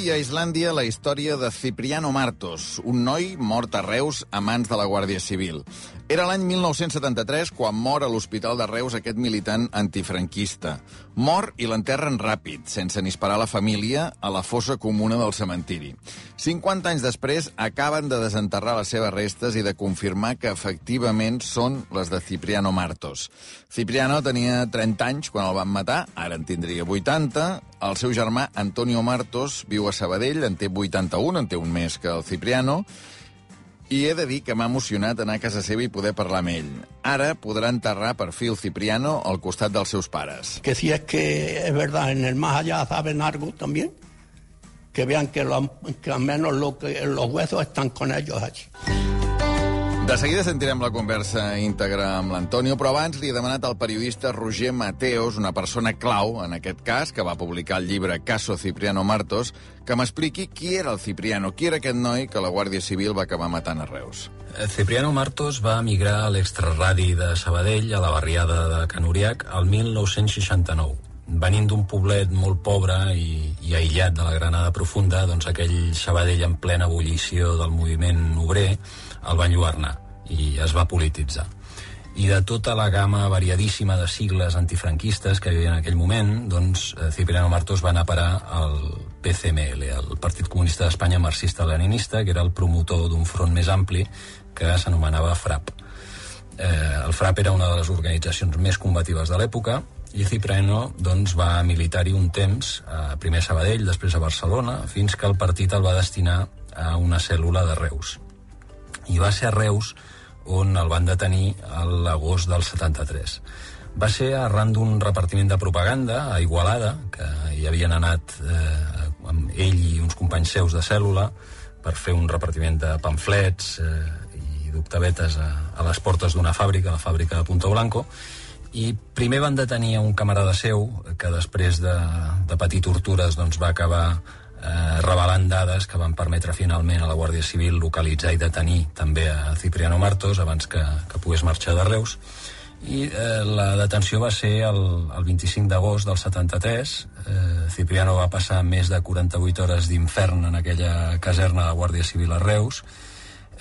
Avui a Islàndia la història de Cipriano Martos, un noi mort a Reus a mans de la Guàrdia Civil. Era l'any 1973 quan mor a l'Hospital de Reus aquest militant antifranquista. Mor i l'enterren ràpid, sense ni esperar la família, a la fossa comuna del cementiri. 50 anys després acaben de desenterrar les seves restes i de confirmar que efectivament són les de Cipriano Martos. Cipriano tenia 30 anys quan el van matar, ara en tindria 80. El seu germà Antonio Martos viu a Sabadell, en té 81, en té un més que el Cipriano, i he de dir que m'ha emocionat anar a casa seva i poder parlar amb ell. Ara podrà enterrar per fi el Cipriano al costat dels seus pares. Que si es que es verdad, en el más allá saben algo también, que vean que, lo, que al menos lo que, los huesos están con ellos allí. De seguida sentirem la conversa íntegra amb l'Antonio, però abans li he demanat al periodista Roger Mateos, una persona clau en aquest cas, que va publicar el llibre Caso Cipriano Martos, que m'expliqui qui era el Cipriano, qui era aquest noi que la Guàrdia Civil va acabar matant a Reus. Eh, Cipriano Martos va emigrar a l'extraradi de Sabadell, a la barriada de Can Uriac, el 1969. Venint d'un poblet molt pobre i, i aïllat de la Granada Profunda, doncs aquell Sabadell en plena ebullició del moviment obrer el va enlluernar i es va polititzar. I de tota la gamma variadíssima de sigles antifranquistes que hi havia en aquell moment, doncs eh, Cipriano Martos va anar a parar al PCML, el Partit Comunista d'Espanya marxista-leninista, que era el promotor d'un front més ampli que s'anomenava FRAP. Eh, el FRAP era una de les organitzacions més combatives de l'època i Cipriano doncs, va militar-hi un temps, eh, primer a Sabadell, després a Barcelona, fins que el partit el va destinar a una cèl·lula de Reus. I va ser a Reus on el van detenir l'agost del 73. Va ser arran d'un repartiment de propaganda a Igualada, que hi havien anat eh, amb ell i uns companys seus de cèl·lula per fer un repartiment de pamflets eh, i d'octavetes a, a les portes d'una fàbrica, la fàbrica de Punto Blanco, i primer van detenir un camarada seu que després de, de patir tortures doncs, va acabar eh, revelant dades que van permetre finalment a la Guàrdia Civil localitzar i detenir també a Cipriano Martos abans que, que pogués marxar de Reus. I eh, la detenció va ser el, el 25 d'agost del 73 eh, Cipriano va passar més de 48 hores d'infern en aquella caserna de la Guàrdia Civil a Reus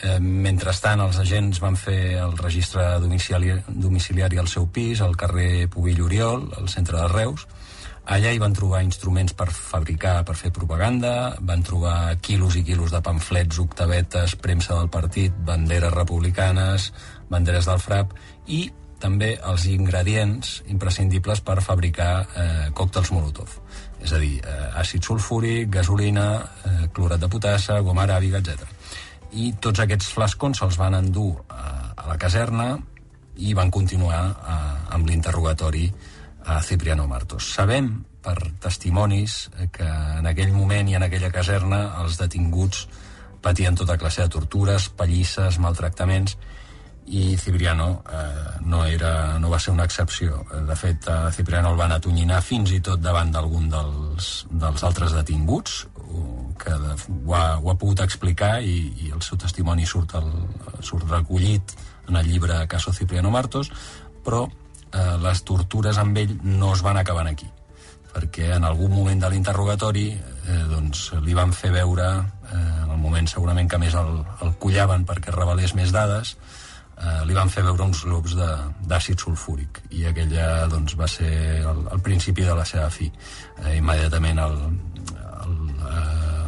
eh, mentrestant els agents van fer el registre domiciliari, domiciliari al seu pis al carrer Pubill Oriol al centre de Reus Allà hi van trobar instruments per fabricar, per fer propaganda, van trobar quilos i quilos de pamflets, octavetes, premsa del partit, banderes republicanes, banderes del FRAP i també els ingredients imprescindibles per fabricar eh, còctels Molotov. És a dir, eh, àcid sulfúric, gasolina, eh, clorat de potassa, goma aràbiga, etc. I tots aquests flascons se'ls van endur a, a la caserna i van continuar a, eh, amb l'interrogatori a Cipriano Martos. Sabem per testimonis que en aquell moment i en aquella caserna els detinguts patien tota classe de tortures, pallisses, maltractaments i Cipriano eh, no, era, no va ser una excepció. De fet, a Cipriano el van atonyinar fins i tot davant d'algun dels, dels altres detinguts que ho, ha, ho ha pogut explicar i, i el seu testimoni surt, el, surt recollit en el llibre Caso Cipriano Martos, però eh, les tortures amb ell no es van acabar aquí perquè en algun moment de l'interrogatori eh, doncs, li van fer veure eh, en el moment segurament que més el, el collaven perquè revelés més dades eh, li van fer veure uns globs d'àcid sulfúric i aquella doncs, va ser el, el principi de la seva fi. Eh, immediatament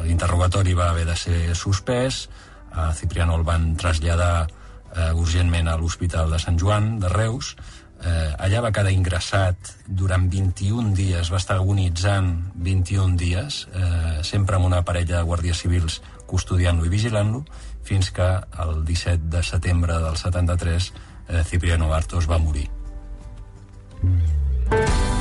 l'interrogatori va haver de ser suspès a Cipriano el van traslladar eh, urgentment a l'Hospital de Sant Joan de Reus Eh, allà va quedar ingressat durant 21 dies, va estar agonitzant 21 dies, eh, sempre amb una parella de guàrdies civils custodiant-lo i vigilant-lo, fins que el 17 de setembre del 73 eh, Cipriano Bartos va morir. Mm.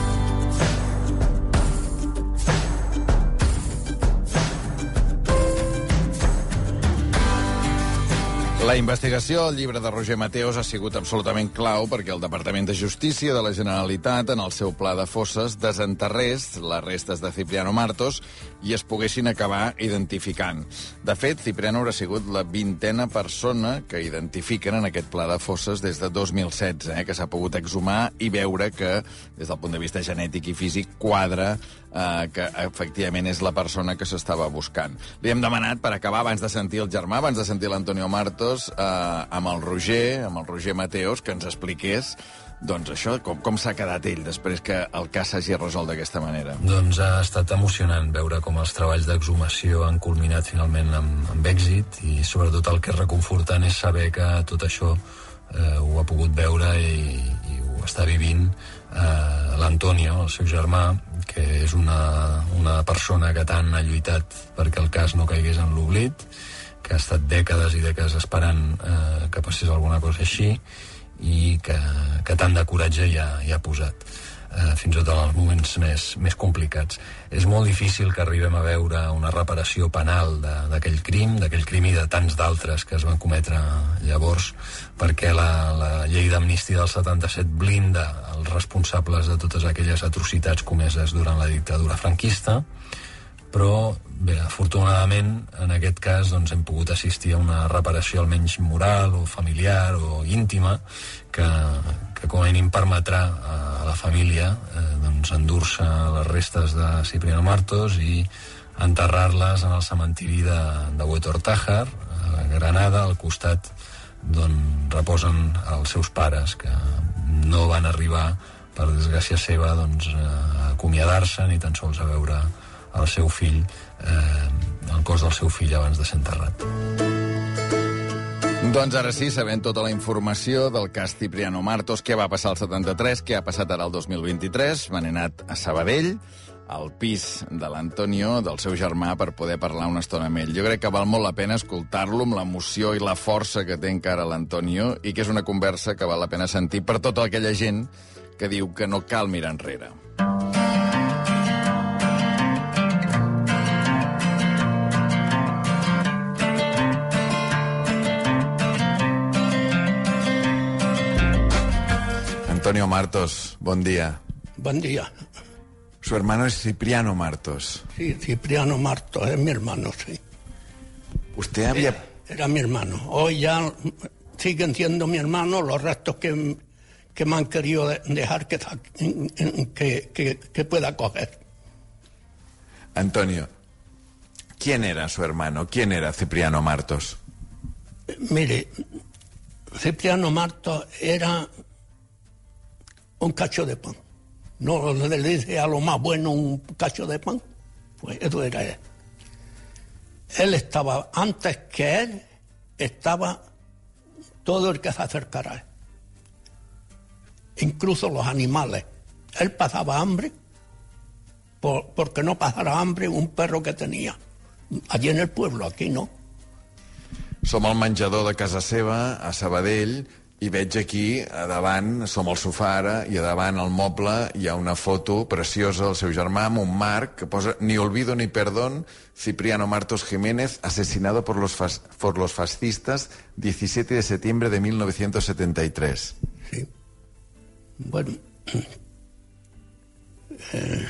La investigació al llibre de Roger Mateos ha sigut absolutament clau perquè el Departament de Justícia de la Generalitat, en el seu pla de fosses, desenterrés les restes de Cipriano Martos i es poguessin acabar identificant. De fet, Cipriano haurà sigut la vintena persona que identifiquen en aquest pla de fosses des de 2016, eh, que s'ha pogut exhumar i veure que, des del punt de vista genètic i físic, quadra eh, que efectivament és la persona que s'estava buscant. Li hem demanat, per acabar, abans de sentir el germà, abans de sentir l'Antonio Martos, eh, amb el Roger, amb el Roger Mateos, que ens expliqués doncs això, com, com s'ha quedat ell després que el cas s'hagi resolt d'aquesta manera? Doncs ha estat emocionant veure com els treballs d'exhumació han culminat finalment amb, amb èxit i sobretot el que és reconfortant és saber que tot això eh, ho ha pogut veure i, i ho està vivint eh, l'Antonio, el seu germà, que és una, una persona que tant ha lluitat perquè el cas no caigués en l'oblit, que ha estat dècades i dècades esperant eh, que passés alguna cosa així i que, que tant de coratge ha, hi ha posat eh, fins i tot en els moments més, més complicats. És molt difícil que arribem a veure una reparació penal d'aquell crim, d'aquell crim i de tants d'altres que es van cometre llavors, perquè la, la llei d'amnistia del 77 blinda els responsables de totes aquelles atrocitats comeses durant la dictadura franquista, però bé, afortunadament en aquest cas doncs, hem pogut assistir a una reparació almenys moral o familiar o íntima que, que com a mínim permetrà a la família eh, doncs, endur-se les restes de Cipriano Martos i enterrar-les en el cementiri de, de Huetor Tájar, a Granada, al costat d'on reposen els seus pares, que no van arribar, per desgràcia seva, doncs, a acomiadar-se ni tan sols a veure el seu fill, eh, el cos del seu fill abans de ser enterrat. Doncs ara sí, sabent tota la informació del cas Cipriano Martos, què va passar al 73, què ha passat ara al 2023, m'han anat a Sabadell, al pis de l'Antonio, del seu germà, per poder parlar una estona amb ell. Jo crec que val molt la pena escoltar-lo amb l'emoció i la força que té encara l'Antonio i que és una conversa que val la pena sentir per tota aquella gent que diu que no cal mirar enrere. Antonio Martos, buen día. Buen día. Su hermano es Cipriano Martos. Sí, Cipriano Martos es mi hermano, sí. Usted había... Era, era mi hermano. Hoy ya siguen siendo mi hermano los restos que, que me han querido dejar que, que, que, que pueda coger. Antonio, ¿quién era su hermano? ¿Quién era Cipriano Martos? Mire, Cipriano Martos era un cacho de pan. No le dice a lo más bueno un cacho de pan. Pues eso era él. Él estaba, antes que él, estaba todo el que se acercara a él. Incluso los animales. Él pasaba hambre por, porque no pasara hambre un perro que tenía. Allí en el pueblo, aquí no. Som al de casa seva, a Sabadell, i veig aquí, a davant, som al sofà ara, i a davant al moble hi ha una foto preciosa del seu germà amb un marc que posa Ni olvido ni perdón, Cipriano Martos Jiménez, asesinado por los, fas por los fascistas 17 de septiembre de 1973. Sí. Bueno, eh,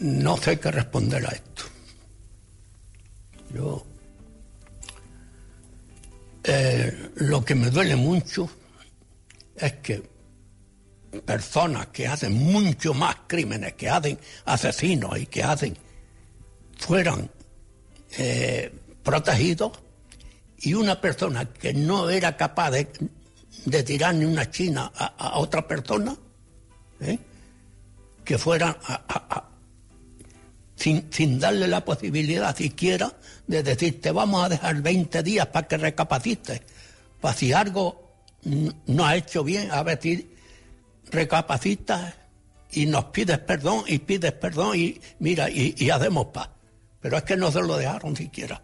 no sé qué responder a esto. Yo eh, lo que me duele mucho es que personas que hacen mucho más crímenes, que hacen asesinos y que hacen, fueran eh, protegidos y una persona que no era capaz de, tirar ni una china a, a otra persona, ¿eh? que fueran a, a, sin, sin darle la posibilidad siquiera de decir, te vamos a dejar 20 días para que recapacites. Para si algo no ha hecho bien, a veces recapacitas y nos pides perdón y pides perdón y mira, y, y hacemos paz. Pero es que no se lo dejaron siquiera.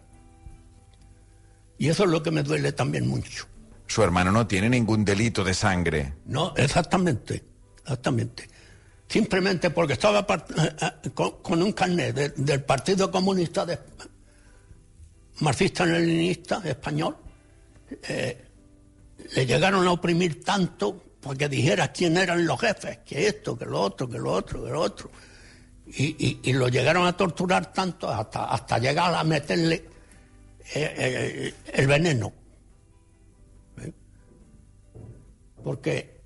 Y eso es lo que me duele también mucho. Su hermano no tiene ningún delito de sangre. No, exactamente, exactamente simplemente porque estaba con, con un carnet de, del Partido Comunista marxista-leninista español eh, le llegaron a oprimir tanto para que dijera quién eran los jefes, que esto, que lo otro, que lo otro, que lo otro. Y, lo llegaron a torturar tanto hasta, hasta llegar a meterle eh, eh, el veneno. Porque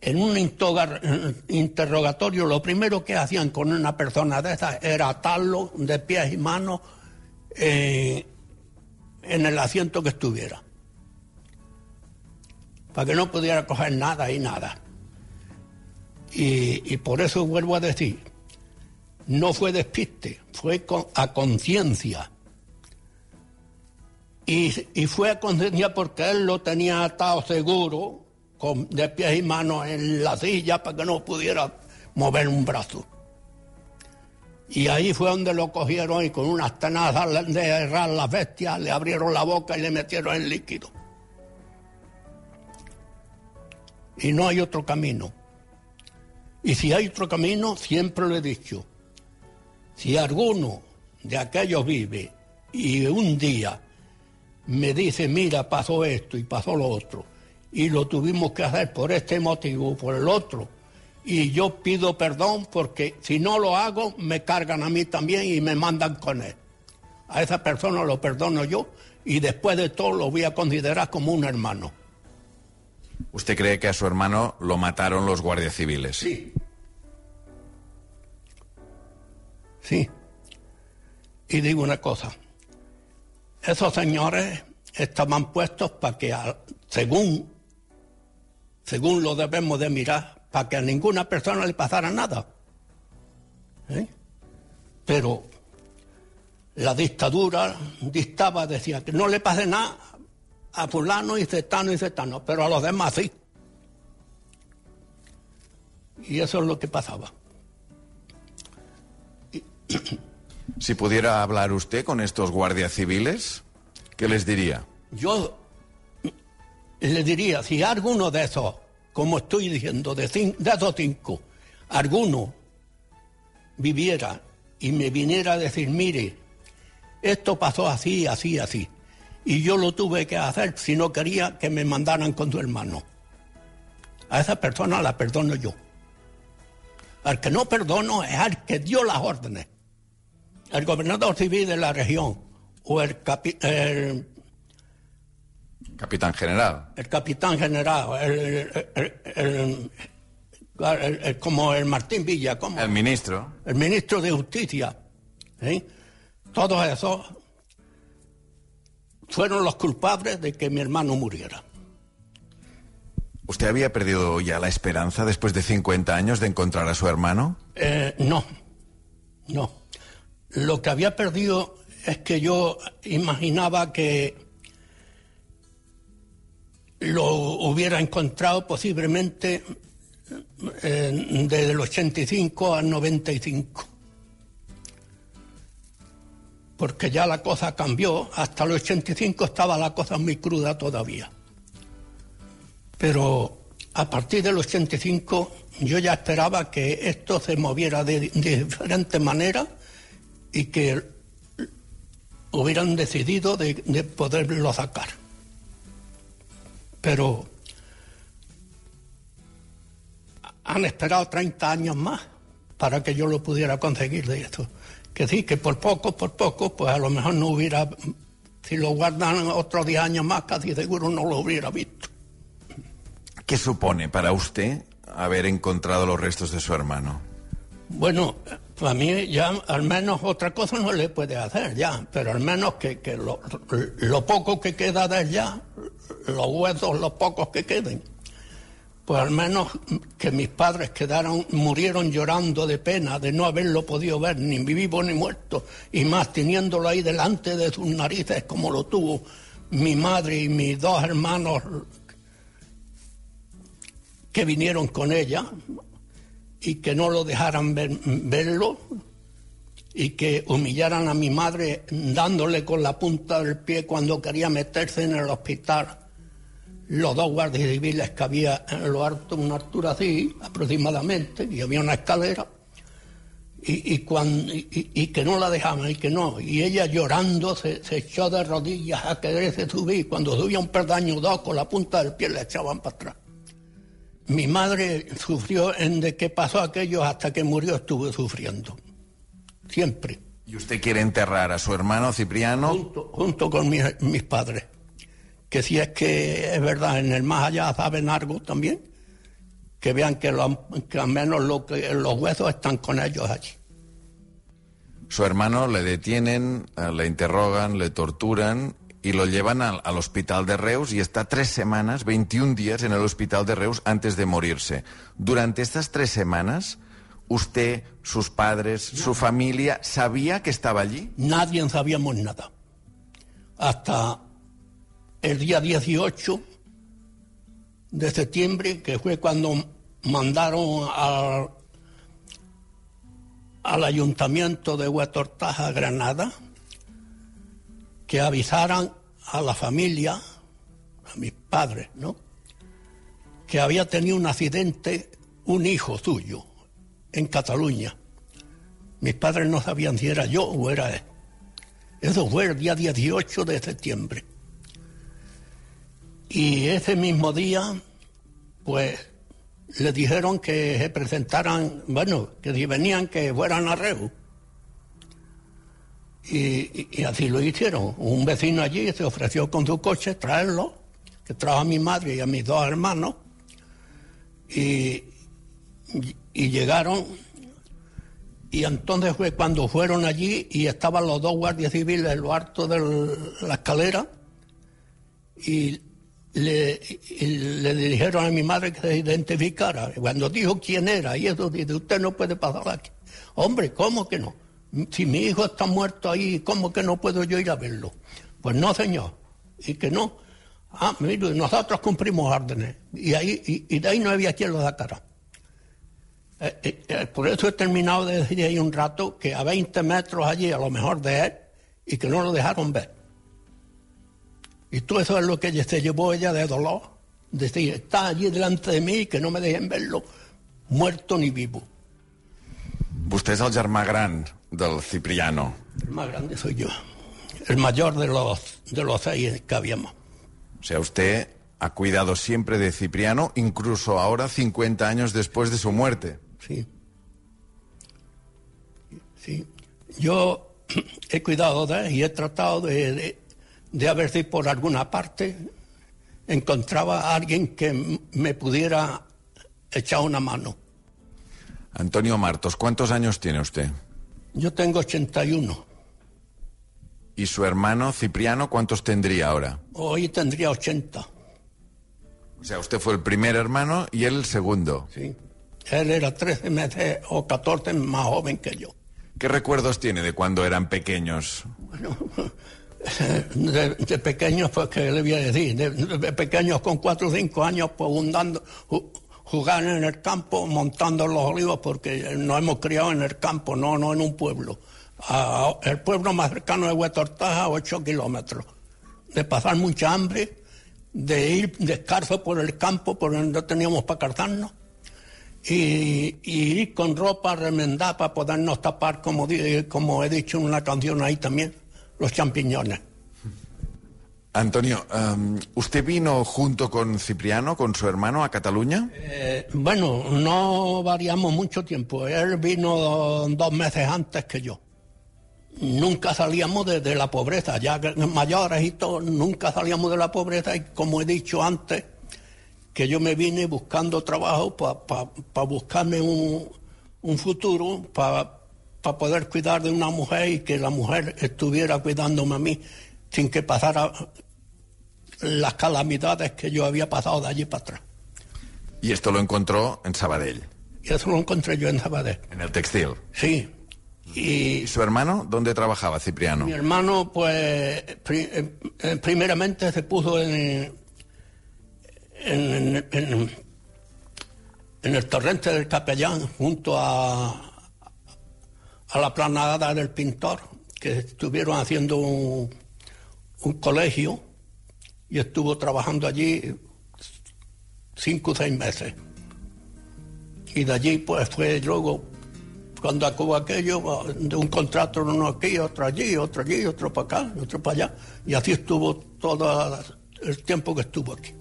en un interrogatorio lo primero que hacían con una persona de esas era atarlo de pies y manos en el asiento que estuviera para que no pudiera coger nada y nada. Y, por eso vuelvo a decir, no fue despiste, fue a conciencia. Y, fue a conciencia porque él lo tenía atado seguro, de pies y manos en la silla, para que no pudiera mover un brazo. Y ahí fue donde lo cogieron y con unas tenazas de errar las bestias le abrieron la boca y le metieron el líquido. y no hay otro camino. Y si hay otro camino, siempre lo he dicho, si alguno de aquellos vive y un día me dice, mira, pasó esto y pasó lo otro, y lo tuvimos que hacer por este motivo, por el otro, y yo pido perdón porque si no lo hago, me cargan a mí también y me mandan con él. A esa persona lo perdono yo y después de todo lo voy a considerar como un hermano. ¿Usted cree que a su hermano lo mataron los guardias civiles? Sí. Sí. Y digo una cosa. Esos señores estaban puestos para que, según, según lo debemos de mirar, para que a ninguna persona le pasara nada. ¿Eh? Pero la dictadura dictaba, decía que no le pase nada a fulano y cetano y cetano, pero a los demás sí. Y eso es lo que pasaba. Si pudiera hablar usted con estos guardias civiles, ¿qué les diría? Yo le diría, si alguno de esos, como estoy diciendo, de, de esos cinco, alguno viviera y me viniera a decir, mire, esto pasó así, así, así y yo lo tuve que hacer si no quería que me mandaran con tu hermano. A esa persona la perdono yo. Al que no perdono es al que dio las órdenes. El gobernador civil de la región o el, capitán general. El capitán general, como el Martín Villa, como el ministro. El ministro de Justicia. ¿sí? Todos esos fueron los culpables de que mi hermano muriera. ¿Usted había perdido ya la esperanza después de 50 años de encontrar a su hermano? Eh, no, no. Lo que había perdido es que yo imaginaba que lo hubiera encontrado posiblemente eh, desde el 85 al 95 porque ya la cosa cambió. Hasta el 85 estaba la cosa muy cruda todavía. Pero a partir del 85 yo ya esperaba que esto se moviera de, diferente manera y que hubieran decidido de, de poderlo sacar. Pero han esperado 30 años más para que yo lo pudiera conseguir de esto que sí, que por poco, por poco, pues a lo mejor no hubiera, si lo guardan otros 10 años más, casi seguro no lo hubiera visto. ¿Qué supone para usted haber encontrado los restos de su hermano? Bueno, para mí ya al menos otra cosa no le puede hacer ya, pero al menos que, que lo, poco que queda de ella, los huesos, los pocos que queden, pues al menos que mis padres quedaron, murieron llorando de pena de no haberlo podido ver, ni vivo ni muerto, y más teniéndolo ahí delante de sus narices como lo tuvo mi madre y mis dos hermanos que vinieron con ella y que no lo dejaran verlo y que humillaran a mi madre dándole con la punta del pie cuando quería meterse en el hospital los dos guardias civiles que había en lo alto, una altura así aproximadamente, y había una escalera, y, y, que no la dejaban y que no. Y ella llorando se, se echó de rodillas a quererse subir. Cuando subía un perdaño dos con la punta del pie le echaban para atrás. Mi madre sufrió en de que pasó aquello hasta que murió estuve sufriendo. Siempre. ¿Y usted quiere enterrar a su hermano Cipriano? Junto, junto con mis, mis padres. Que si es que es verdad, en el más allá saben algo también, que vean que, lo, que al menos lo que, los huesos están con ellos allí. Su hermano le detienen, eh, le interrogan, le torturan y lo llevan al, al, hospital de Reus y está tres semanas, 21 días en el hospital de Reus antes de morirse. Durante estas tres semanas, usted, sus padres, su familia, ¿sabía que estaba allí? Nadie sabíamos nada. Hasta el día 18 de septiembre, que fue cuando mandaron al, al ayuntamiento de Huetortaja, Granada, que avisaran a la familia, a mis padres, ¿no? Que había tenido un accidente un hijo suyo en Cataluña. Mis padres no sabían si era yo o era él. Eso fue el día 18 de septiembre. Y ese mismo día, pues, le dijeron que se presentaran, bueno, que si venían que fueran a Reus. Y, así lo hicieron. Un vecino allí se ofreció con su coche traerlo, que trajo a mi madre y a mis dos hermanos. Y, y llegaron, y entonces fue cuando fueron allí y estaban los dos guardias civiles en lo alto de la escalera y le, y le, dijeron a mi madre que se identificara. Cuando dijo quién era, y eso dice, usted no puede pasar aquí. Hombre, ¿cómo que no? Si mi hijo está muerto ahí, ¿cómo que no puedo yo ir a verlo? Pues no, señor. Y que no. Ah, mire, nosotros cumplimos órdenes. Y, ahí, y, de ahí no había quien lo sacara. Eh, eh, por eso he terminado de decir ahí un rato que a 20 metros allí, a lo mejor de él, y que no lo dejaron ver. Y todo eso es lo que se llevó ella de dolor. Decir, está allí delante de mí y que no me dejen verlo, muerto ni vivo. Vostè és el germà gran del Cipriano. El más grande soy yo. El mayor de los, de los seis que habíamos. O sea, usted ha cuidado siempre de Cipriano, incluso ahora, 50 años después de su muerte. Sí. Sí. Yo he cuidado de él y he tratado de, de, de a ver si por alguna parte encontraba a alguien que me pudiera echar una mano. Antonio Martos, ¿cuántos años tiene usted? Yo tengo 81. ¿Y su hermano Cipriano cuántos tendría ahora? Hoy tendría 80. O sea, usted fue el primer hermano y él el segundo. Sí. Él era 13 meses o 14 más joven que yo. ¿Qué recuerdos tiene de cuando eran pequeños? Bueno, de, de pequeños, pues, ¿qué le voy a decir? De, de pequeños con 4 o 5 años, pues, jugar en el campo, montando los olivos, porque nos hemos criado en el campo, no, no en un pueblo. A, el pueblo más cercano de Huetortaja, 8 kilómetros. De pasar mucha hambre, de ir descalzo por el campo, porque no teníamos para calzarnos y, y, ir con ropa remendada para podernos tapar, como, como he dicho en una canción ahí también, los champiñones. Antonio, um, ¿usted vino junto con Cipriano, con su hermano, a Cataluña? Eh, bueno, no variamos mucho tiempo. Él vino dos meses antes que yo. Nunca salíamos de, la pobreza, ya mayores y todo, nunca salíamos de la pobreza y como he dicho antes, que yo me vine buscando trabajo para pa, pa buscarme un, un futuro, para pa poder cuidar de una mujer y que la mujer estuviera cuidándome a mí sin que pasara las calamidades que yo había pasado de allí para atrás. ¿Y esto lo encontró en Sabadell? Y eso lo encontré yo en Sabadell. ¿En el textil? Sí. ¿Y, ¿Y su hermano dónde trabajaba, Cipriano? Mi hermano, pues, pri primeramente se puso en, en, en, en, el torrente del Capellán, junto a, a la planada del pintor, que estuvieron haciendo un, un, colegio y estuvo trabajando allí cinco o seis meses. Y de allí pues fue luego cuando acabó aquello, de un contrato uno aquí, otro allí, otro allí, otro para acá, otro para allá, y así estuvo todo el tiempo que estuvo aquí.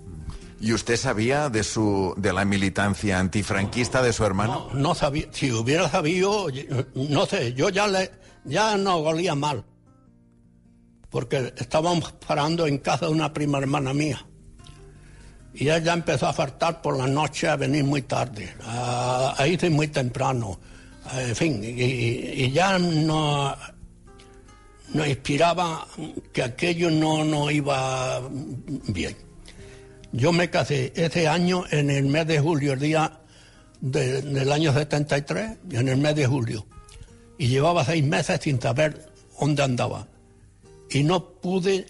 ¿Y usted sabía de su de la militancia antifranquista de su hermano? No, no sabía. Si hubiera sabido, no sé, yo ya le ya no golía mal. Porque estábamos parando en casa de una prima hermana mía. Y ella empezó a faltar por la noche a venir muy tarde, a, irse muy temprano. En fin, y, ya no nos inspiraba que aquello no, no iba bien. Yo me casé ese año en el mes de julio, el día de- del año 73, en el mes de julio. Y llevaba seis meses sin saber dónde andaba. Y no pude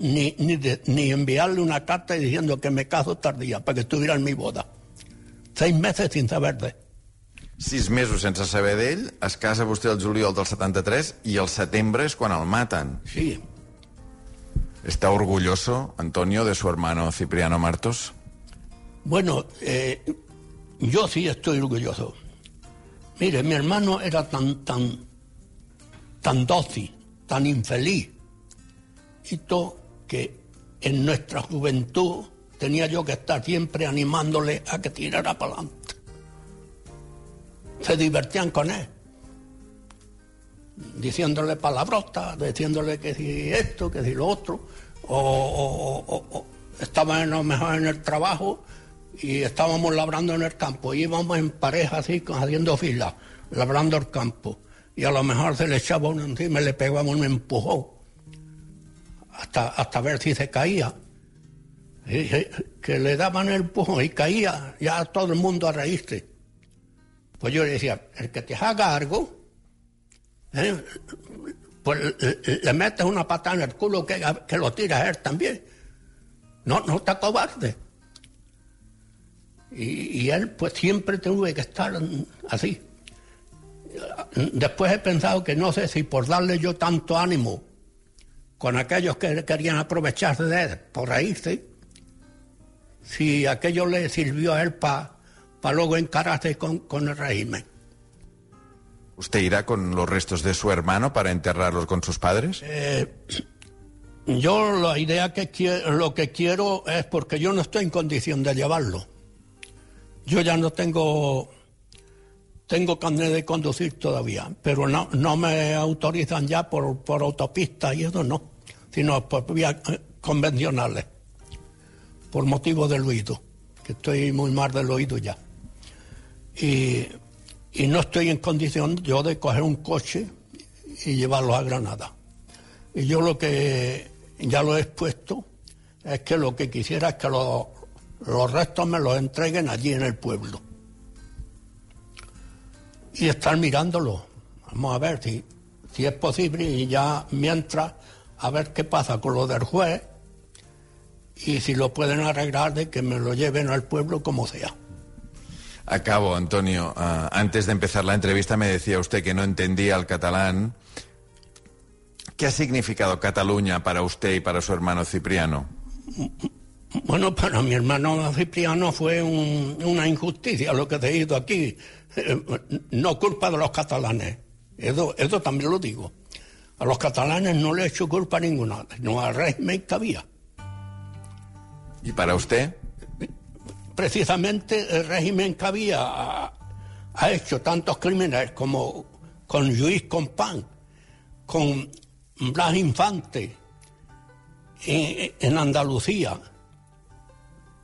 ni, ni, de- ni enviarle una carta diciendo que me caso tardía para que estuviera en mi boda. Seis meses sin saber de. Sis mesos sense saber d'ell, es casa vostè el juliol del 73 i el setembre és quan el maten. Sí, ¿Está orgulloso, Antonio, de su hermano Cipriano Martos? Bueno, eh, yo sí estoy orgulloso. Mire, mi hermano era tan, tan, tan dócil, tan infeliz, que en nuestra juventud tenía yo que estar siempre animándole a que tirara para adelante. Se divertían con él, diciéndole palabrotas, diciéndole que si esto, que si lo otro, o, o- o- o estaba en lo mejor en el trabajo y estábamos labrando en el campo, íbamos en pareja así, haciendo fila, labrando el campo, y a lo mejor se le echaba uno encima y le pegamos un empujón, hasta, hasta ver si se caía. Que le daban el empujón y caía, ya todo el mundo a reírse. Pues yo le decía, el que te haga algo, ¿eh? pues le, metes una patada en el culo que, que lo tira él también. No, no te cobarde. Y él pues siempre tuve que estar así. Después he pensado que no sé si por darle yo tanto ánimo con aquellos que querían aprovecharse de él, por reírse, si aquello le sirvió a él para luego encararse con, con el régimen. ¿Usted irá con los restos de su hermano para enterrarlos con sus padres? Yo la idea que quiero, lo que quiero es porque yo no estoy en condición de llevarlo. Yo ya no tengo tengo carnet de conducir todavía, pero no, no me autorizan ya por, por autopista y eso no, sino por vías eh, convencionales, por motivo del oído, que estoy muy mal del oído ya. Y, y no estoy en condición yo de coger un coche y llevarlo a Granada. Y yo lo que ya lo he expuesto es que lo que quisiera es que lo- los restos me los entreguen allí en el pueblo. Y estar mirándolo. Vamos a ver si, si es posible y ya mientras a ver qué pasa con lo del juez y si lo pueden arreglar de que me lo lleven al pueblo como sea. Acabo, Antonio. Ah, antes de empezar la entrevista me decía usted que no entendía el catalán. ¿Qué ha significado Cataluña para usted y para su hermano Cipriano? Bueno, para mi hermano Cipriano fue un- una injusticia lo que se hizo aquí. Eh, No culpa de los catalanes. Eso, eso también lo digo. A los catalanes no le he hecho culpa ninguna, no al régimen que había. ¿Y para usted? Precisamente el régimen que había ha, ha hecho tantos crímenes como con Luis Compán, con Blas Infante en, en Andalucía,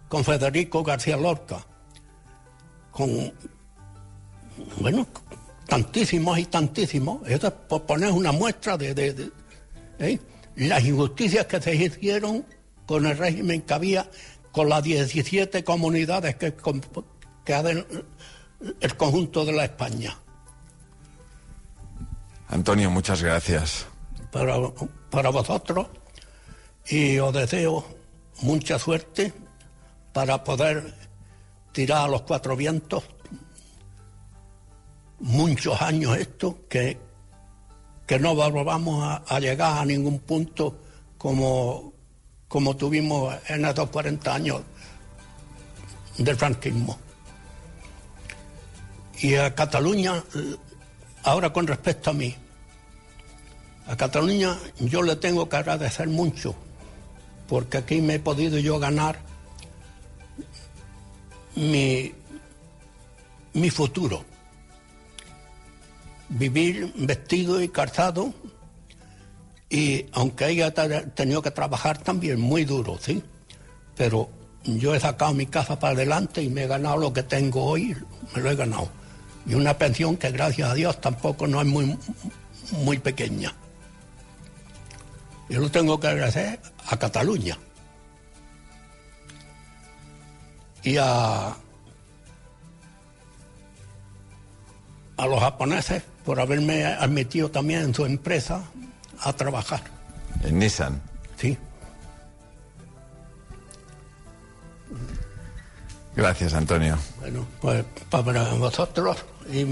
con Federico García Lorca, con, bueno, tantísimos y tantísimos. Eso es por poner una muestra de, de- de- ¿eh? las injusticias que se hicieron con el régimen que había, con las 17 comunidades que, comp- que hacen el conjunto de la España. Antonio, muchas gracias. para, para vosotros y os deseo mucha suerte para poder tirar a los cuatro vientos muchos años esto, que, que no vamos a, llegar a ningún punto como, como tuvimos en estos 40 años del franquismo. Y a Cataluña ahora con respecto a mí, a Cataluña yo le tengo que agradecer mucho, porque aquí me he podido yo ganar mi, mi futuro. Vivir vestido y calzado y aunque haya tenido que trabajar también muy duro, ¿sí? Pero yo he sacado mi casa para adelante y me he ganado lo que tengo hoy, me lo he ganado. Y una pensión que gracias a Dios tampoco no es muy, muy pequeña. Yo lo tengo que agradecer a Cataluña. Y a, a los japoneses por haberme admitido también en su empresa a trabajar. ¿En Nissan? Sí. Gracias, Antonio. Bueno, pues para vosotros y,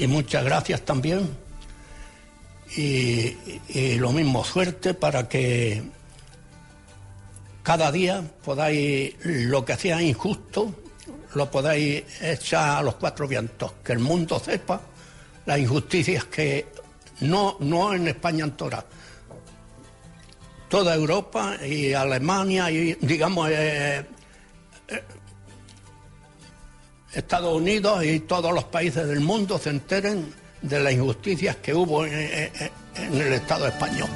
y muchas gracias también. Y, y, lo mismo, suerte para que cada día podáis, lo que sea injusto, lo podáis echar a los cuatro vientos, que el mundo sepa las injusticias que no, no en España en toda, toda Europa y Alemania y digamos eh, eh, Estados Unidos y todos los países del mundo se enteren de las injusticias que hubo en el Estado español.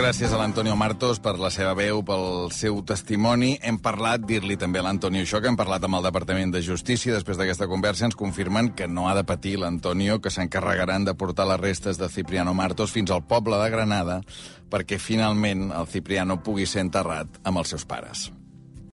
Gràcies a l'Antonio Martos per la seva veu, pel seu testimoni. Hem parlat, dir-li també a l'Antonio això, que hem parlat amb el Departament de Justícia. Després d'aquesta conversa ens confirmen que no ha de patir l'Antonio, que s'encarregaran de portar les restes de Cipriano Martos fins al poble de Granada perquè finalment el Cipriano pugui ser enterrat amb els seus pares.